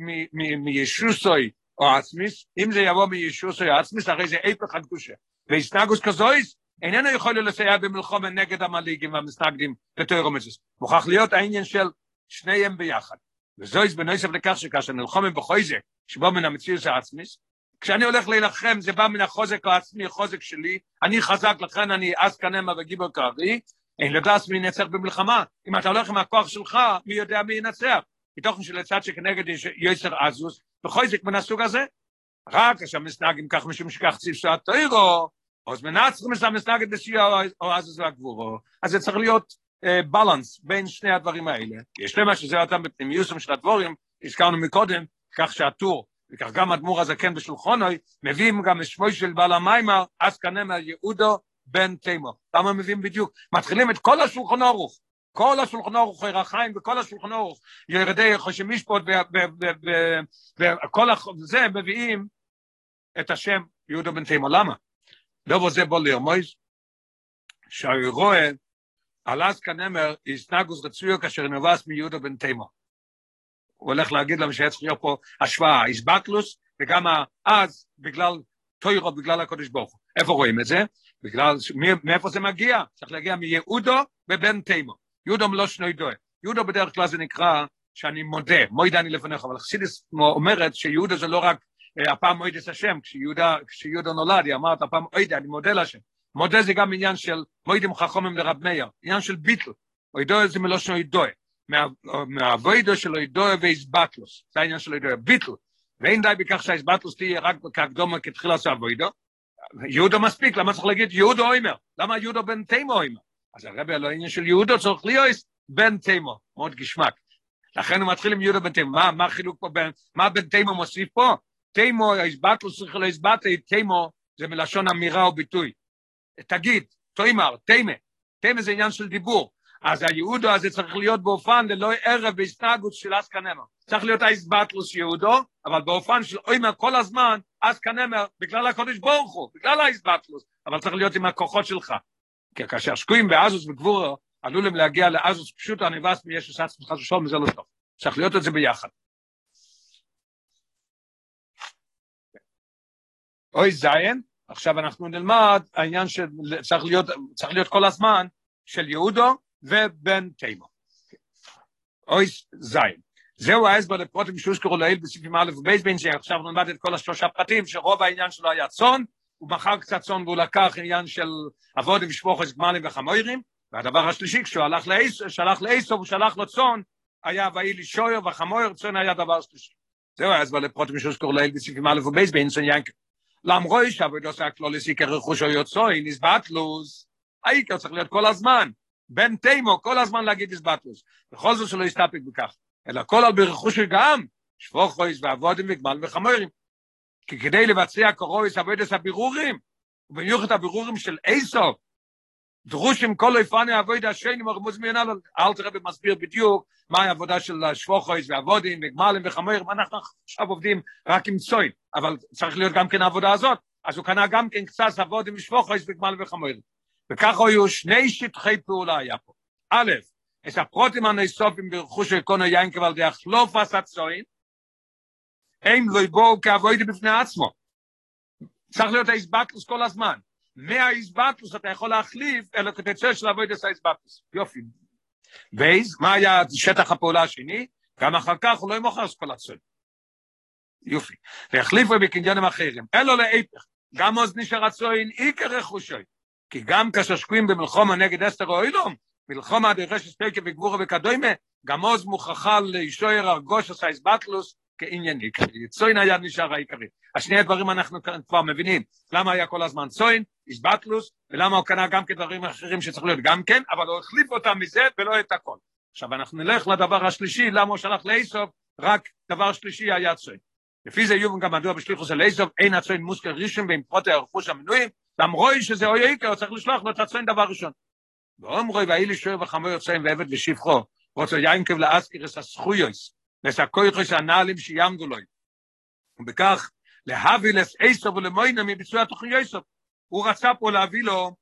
מישוסוי או עצמיס, אם זה יבוא מישוסוי או עצמיס, הרי זה איפך הקדושה. והסתגוס כזויס, איננו יכול לסייע במלחומה נגד המליגים והמסתגדים בתוירומציס. מוכרח להיות העניין של שניהם ביחד. וזויס בנויסף לכך שכאשר נלחומים בחויזק, שבו מן המציאות העצמיס, כשאני הולך להילחם זה בא מן החוזק העצמי, החוזק שלי, אני חזק לכן אני אז כנמה וגיבר קרבי, אין לדעת מי ינצח במלחמה. אם אתה הולך עם הכוח שלך, מי יודע מי ינצח. מתוכן שלצד שכנגד יש יסר עזוס, וחויזק מן הסוג הזה. רק כאשר מסנגים כך משום שכך ציפסו תוירו, אז מנצחים את בסיוע או עזוס והגבורו. אז זה צריך להיות בלנס בין שני הדברים האלה. יש למה שזה אותם בפנימיוסם של הדבורים, הזכרנו מקודם, כך שהטור, וכך גם אדמו"ר הזקן בשולחונוי, מביאים גם שמו של בעל המיימר, אז כנמר יהודו בן תימו. למה מביאים בדיוק? מתחילים את כל השולחון אורוך, כל השולחון אורוך, חיים וכל השולחון אורוך, ירדי חושי משפוט וכל זה מביאים את השם יהודה בן תימו. למה? דובו זה בוא לרמוז, שהיא רואה על אז כנמר איסנגוס רצויו כאשר נובס מיהודה בן תימו. הוא הולך להגיד שהיה צריך להיות פה השוואה, איסבטלוס, וגם אז, בגלל טוירו, בגלל הקודש ברוך הוא. איפה רואים את זה? בגלל, מאיפה זה מגיע? צריך להגיע מיהודו ובן תימו. יהודו מלא שני דוי. יהודו בדרך כלל זה נקרא שאני מודה, מוידה אני לפניך, אבל חסידס אומרת שיהודו זה לא רק אה, הפעם מוידס השם, כשיהודה נולד, היא אמרת הפעם אוידה, אני מודה להשם. מודה זה גם עניין של מוידים חכומים לרב מאיר, עניין של ביטל. אוידו זה מלושן אוידוי. מהאבוידו של אוידוי ואיזבטלוס, זה העניין של אוידוי, ביטל. ואין די בכך שהאיזבטלוס תהיה רק כקדומה כתחילה של אבוידו. יהודו מספיק, למה צריך להגיד יהודו אוימר? למה יהודו בן תימו אוימר? אז הרבי על העניין של יהודו צריך להיות בן תימו, מאוד גשמק. לכן הוא מתחיל עם יהודו בן תימו. מה, מה החילוק פה, בין, מה בן תימו מוסיף פה? תימו, האיזבטלוס צריך להיזבטי, תימו זה מלשון אמירה או ביטוי. תגיד, תוימר, תימה, תימה זה עניין של דיבור. אז היהודו הזה צריך להיות באופן ללא ערב בהסתגות של אסקנמר. צריך להיות האיסבטלוס יהודו, אבל באופן של אוימר כל הזמן, אסקנמר, בגלל הקודש ברוך הוא, בגלל האיסבטלוס, אבל צריך להיות עם הכוחות שלך. כי כאשר שקועים באזוס וגבורו, עלולים להגיע לאזוס פשוט הנבס עצמך חס ושלום, זה לא טוב. צריך להיות את זה ביחד. אוי זיין, עכשיו אנחנו נלמד העניין שצריך להיות, להיות כל הזמן של יהודו ובן תימו. אוי זין. זהו ההסבר לפרוטים שהוזכרו לעיל בסעיפים א' ובייס בין שעכשיו נלמד את כל השלושה פרטים שרוב העניין שלו היה צאן, הוא מכר קצת צאן והוא לקח עניין של עבודים שבוכס גמלים וחמוירים, והדבר השלישי כשהוא הלך לאיסו, שלח לאיסו הוא שלח לו צאן, היה ואי לי שויר וחמויר, צאן היה דבר שלישי. זהו ההסבר לפרוטים שהוזכרו לעיל בסעיפים א' ובייס בין שעינקה. למרוי שעבודו שהכלוליס עיקר רכוש או יוצאי, נסבטלוס, העיקר צריך להיות כל הזמן, בן תימו, כל הזמן להגיד נסבטלוס, בכל זאת שלא יסתפק בכך, אלא כל על ברכוש גם, שפוכויס ועבודים וגמל וחמורים, כי כדי לבצע קורויס עבודת הבירורים, ובמיוחד הבירורים של איסוף, דרושים כל איפני אבוי דשני מרמוז מיינל אל תראה במסביר בדיוק מה העבודה של שבוכויס ועבודים וגמלים וחמורים. אנחנו עכשיו עובדים רק עם צוין אבל צריך להיות גם כן העבודה הזאת. אז הוא קנה גם כן קצת עבודים ושבוכויס וגמלים וחמורים וככה היו שני שטחי פעולה היה פה א', את הפרוטים הנאסופים ברכוש של קונו יין כבל דרך לא פסת הם לא יבואו כעבודים בפני עצמו צריך להיות האיסבקלוס כל הזמן מהאיזבטוס אתה יכול להחליף אלא כתצא של אבוידס האיזבטוס. יופי. וייז, מה היה שטח הפעולה השני? גם אחר כך הוא לא ימוכר כל הצד. יופי. והחליפו בקניונים אחרים. אלו להפך. גם עוז נשאר הצוין עיקר רכושוי. כי גם כאשר שקועים במלחומה נגד אסתר או אילום, מלחומה דרשת פקה וגבורה וכדומה, גם עוז מוכרחה לישויר הרגוש עשה איזבטלוס, כעניין עיקרי. צוין היה נשאר העיקרי. השני הדברים אנחנו כבר מבינים. למה היה כל הזמן צוין, איזבטלוס, ולמה הוא קנה גם כדברים אחרים שצריך להיות גם כן, אבל הוא החליף אותם מזה ולא את הכל. עכשיו אנחנו נלך לדבר השלישי, למה הוא שלח לאיסוף, רק דבר שלישי היה צוין. לפי זה יובן גם מדוע בשליחוס של איסוף, אין הצוין מוזכר ראשון בין פרוטי הרכוש המנויים, למרוי שזה אוי עיקר, צריך לשלוח לו את הצוין דבר ראשון. ואומרוי והאי לי שוער וחמור יוצאים ועבד ושפחו, רוצה יינקב לאסקיר את הזכויוס, וסקויכוס הנעלים שיעמדו לו. ובכך להביא לאיסוף ולמוינה מביצוע תוכני איסוף. הוא רצה פה להביא לו,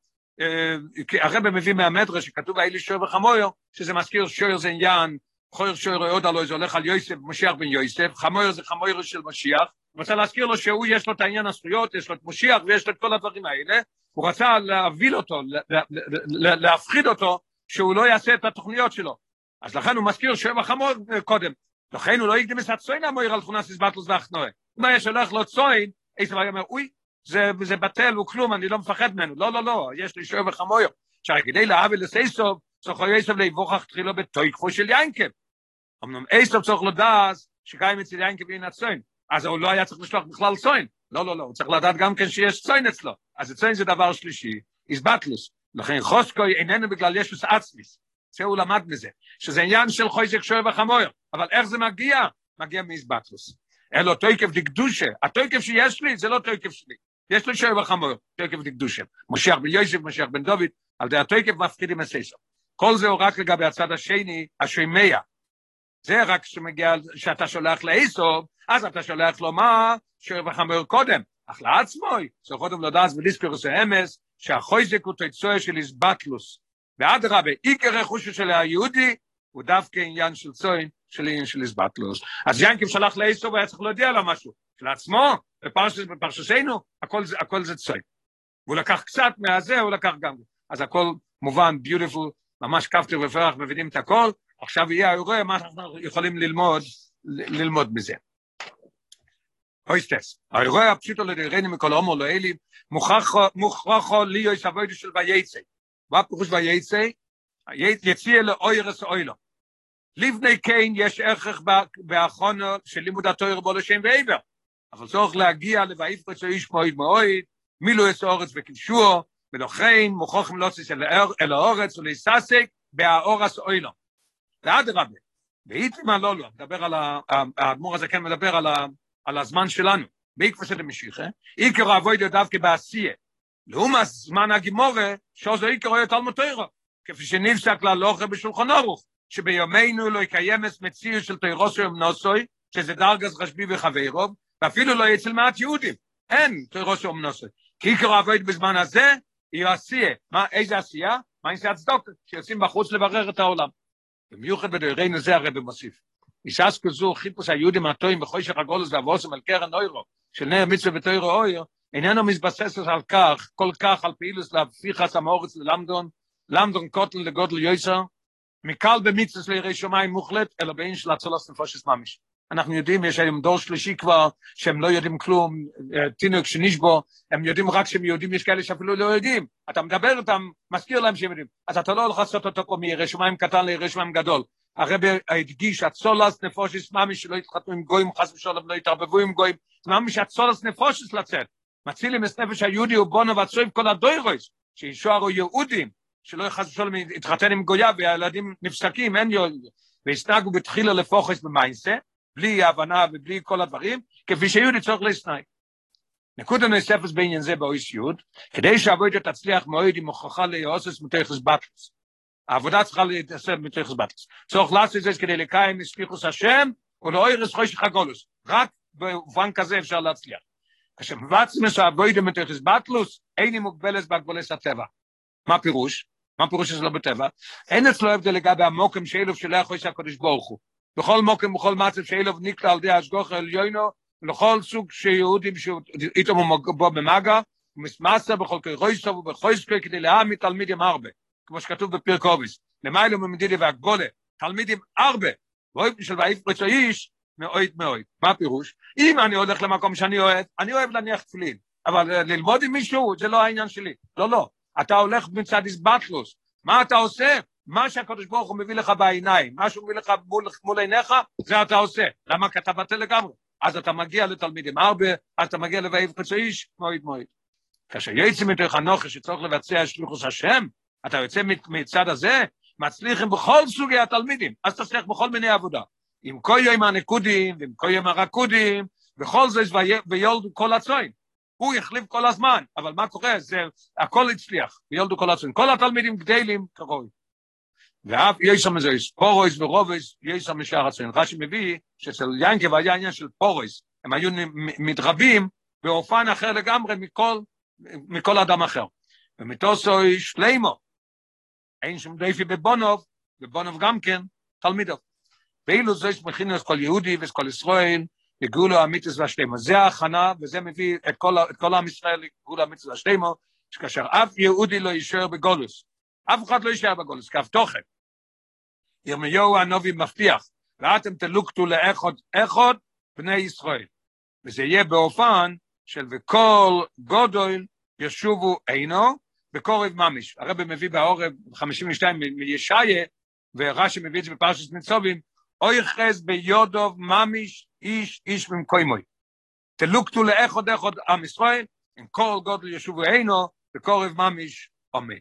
כי הרב מביא מהמדרש שכתוב האלי שוער וחמויר, שזה מזכיר שוער זה עניין, חויר שוער עוד עלו, זה הולך על יוסף, משיח בן יוסף, חמויר זה חמויר של משיח, הוא רוצה להזכיר לו שהוא יש לו את העניין הזכויות, יש לו את משיח ויש לו את כל הדברים האלה, הוא רצה להביא אותו, להפחיד אותו, שהוא לא יעשה את התוכניות שלו. אז לכן הוא מזכיר שוער וחמור קודם. לכן הוא לא יקדם את הצוין המויר על תכונס איזבטלוס ואחנועה. אם היה שולח לו צוין, היה אומר, אוי, זה, זה בטל, הוא כלום, אני לא מפחד ממנו. לא, לא, לא, יש לי שוער וחמויר. עכשיו, כדי להביא לסייסוב, צריך איסוב להיווכח תחילו בתויקחו של יינקב. אמנם איסוב צריך לדעת שקיים אצל יינקב אין הצוין. אז הוא לא היה צריך לשלוח בכלל צוין. לא, לא, לא, הוא צריך לדעת גם כן שיש צוין אצלו. אז צוין זה דבר שלישי, איזבטלוס. לכן חוסקוי איננו בגלל ישוס עצמיס. זה הוא למד מזה, שזה עניין של חויזק שוער וחמויר. אבל איך זה מגיע? מגיע מאיזבטלוס. אלו תויקף דקדושה. התויקף שיש לי זה לא תויקף שלי. יש לו שואב החמור, תקף דקדושה. משיח בן יוסף, משיח בן דוד, על די התקף מפחידים הססו. כל זה הוא רק לגבי הצד השני, השמיה. זה רק שמגיע, שאתה שולח לאיסוב, אז אתה שולח לו מה? שואב החמור קודם. אך לעצמוי, זה קודם לדעת בדיסקורוס האמס, שהחויזק הוא תצועה של איזבטלוס. ואדרבה, עיקר רכושו של היהודי, הוא דווקא עניין של צוין, של עניין של איזבטלוס. אז ינקים שלח לאיסוב, היה צריך להודיע לו משהו. של עצמו, בפרשתנו, הכל, זה, הכל זה צוין. והוא לקח קצת מהזה, הוא לקח גם. אז הכל מובן, ביוטיפול, ממש כפתר ופרח, מבינים את הכל, עכשיו יהיה האירוע, מה אנחנו יכולים ללמוד, ללמוד מזה. אויסטס, האירוע הפשוטו לדיירנו מכל הומו לאלי, מוכרחו לי יש אבוידו של וייצא. מה פירוש וייצא? יציע לאוירס אוילו. לפני כן יש ערך באחרונו של לימוד התויר בו לשם ועבר. אבל צורך להגיע לבעיף פרצו איש מועד מועד, מילו את האורץ וקידשו, ולכן מוכרחים להוסיס אל האורץ ולהססק באורס אוילו. ועד רבה, ואיתי מה לא לא, מדבר על, האדמו"ר הזה כן מדבר על, על הזמן שלנו, בעקבות של המשיחה, עיקר האבוידו דווקא בעשייה, לעומת זמן הגימורה, שעוזו עיקר רואה תלמוד תוירו, כפי שנפסק להלוכה בשולחן ארוך, שביומנו לא יקיימס מציאו של תוירוסו ומנוסוי, שזה דרגס חשבי וחברוב, ואפילו לא אצל מעט יהודים, אין תוירוסו ומנוסוי. כי עיקר האבוידו בזמן הזה, היא עשייה. מה, איזה עשייה? מה עשייה הצדוק? שיוצאים בחוץ לברר את העולם. במיוחד בדוירנו זה הרב מוסיף. איסס כזו חיפוש היהודים הטועים בחוישך הגולוס והבוסם על קרן אוירו, של נר מצווה ותוירו אויר, איננו מתבסס על כך, כל כך על פעילוס להפיכס המאורץ ללמדון, למדון קוטל לגודל יויסר, מקל במצווה לירי שמיים מוחלט, אלא באין של הצולס נפושס ממש. אנחנו יודעים, יש היום דור שלישי כבר, שהם לא יודעים כלום, תינוק שנשבו, הם יודעים רק שהם יהודים, יש כאלה שאפילו לא יודעים. אתה מדבר איתם, מזכיר להם שהם יודעים. אז אתה לא הולך לעשות אותו פה מירא שמיים קטן לירא שמיים גדול. הרב הדגיש, הצולס נפושס ממש שלא יתחתנו עם גויים, חס ושלום, לא יתערבבו עם גויים, ממש הצולס נפושס לצאת. מצילים את נפש היהודי ובונו ועצוים כל הדוירויס, שישוערו יהודים, שלא חס ושלום יתחתן עם גויה והילדים נפסקים, אין יהודים. והסתגו בתחילה לפוחס במיינסה, בלי הבנה ובלי כל הדברים, כפי שיהודי צריך להסנאי. נקודה נוספת בעניין זה באויס יוד, כדי שהעבודה תצליח מאוד עם הוכחה ליאוסס מתייחס בטלס. העבודה צריכה להתעסק מתייחס בטלס. צורך לעשות את זה כדי לקיים מספיחוס השם, ולא ירס חושך הגולוס. רק במובן כזה אפשר להצליח. כאשר את העבודה מתייחס בטלוס, אין היא מוגבלת בהגבולס הטבע. מה פירוש? מה פירוש שזה לא בטבע? אין אצלו הבדל לגבי המוקם שאלו שלא יכול שהקדוש ברוך הוא. בכל מוקם, בכל מצב שאילוב נקלע על ידי השגוח עליונו, ולכל סוג שיהודים שאיתו בו במגע, הוא מסמסה בכל כרויסו ובחויסקו כדי להעמיד תלמידים הרבה, כמו שכתוב בפרקוביס, למיילו ממדידי והגבולה, תלמידים הרבה, ואוהב של ואיף פרצו איש, מאוהד מאוהד. מה הפירוש? אם אני הולך למקום שאני אוהב, אני אוהב להניח תפילין, אבל ללמוד עם מישהו זה לא העניין שלי. לא, לא. אתה הולך מצד איסבטלוס. מה אתה עושה? מה שהקדוש ברוך הוא מביא לך בעיניים, מה שהוא מביא לך מול, מול עיניך, זה אתה עושה. למה? כי אתה בטל לגמרי. אז אתה מגיע לתלמידים הרבה, אז אתה מגיע לבעיב חצי איש, מועד מועד. כאשר יצא מתוך הנוכש שצריך לבצע שליחוס השם, אתה יוצא מצד הזה, מצליחים בכל סוגי התלמידים, אז תצליח בכל מיני עבודה. עם כל יום הנקודים, ועם כל יום הרקודים, בכל זה ויולדו כל הצוין. הוא יחליף כל הזמן, אבל מה קורה? זה הכל הצליח, ויולדו כל הצוין. כל התלמידים גדלים כרוי. ואף יש שם איזה פורויס ורובס, יש שם משאר הצוין. רש"י מביא שאצל ינקב היה עניין של פורויס, הם היו מתרבים באופן אחר לגמרי מכל, מכל אדם אחר. ומתוסוי שלימו, אין שום דייפי בבונוב, בבונוב גם כן, תלמידו. ואילו זה שמכין את כל יהודי ואת כל ישראל, לגאולו המיתוס והשלימו. זה ההכנה, וזה מביא את כל, את כל עם ישראל לגאולו המיתוס והשלימו, שכאשר אף יהודי לא יישאר בגולוס, אף אחד לא יישאר בגולוס, כאף תוכן. ירמיהו הנובי מבטיח, ואתם תלוקטו לאחוד אחד בני ישראל. וזה יהיה באופן של וכל גודל ישובו עינו בקורב ממש. הרב מביא בעורב 52 מישעיה, ורש"י מביא את זה בפרשת ניצובים, אוי חז ביודוב ממש איש איש ממקוימוי. תלוקטו לאחוד אחד עם ישראל, עם כל גודל ישובו עינו בקורב ממש עומד.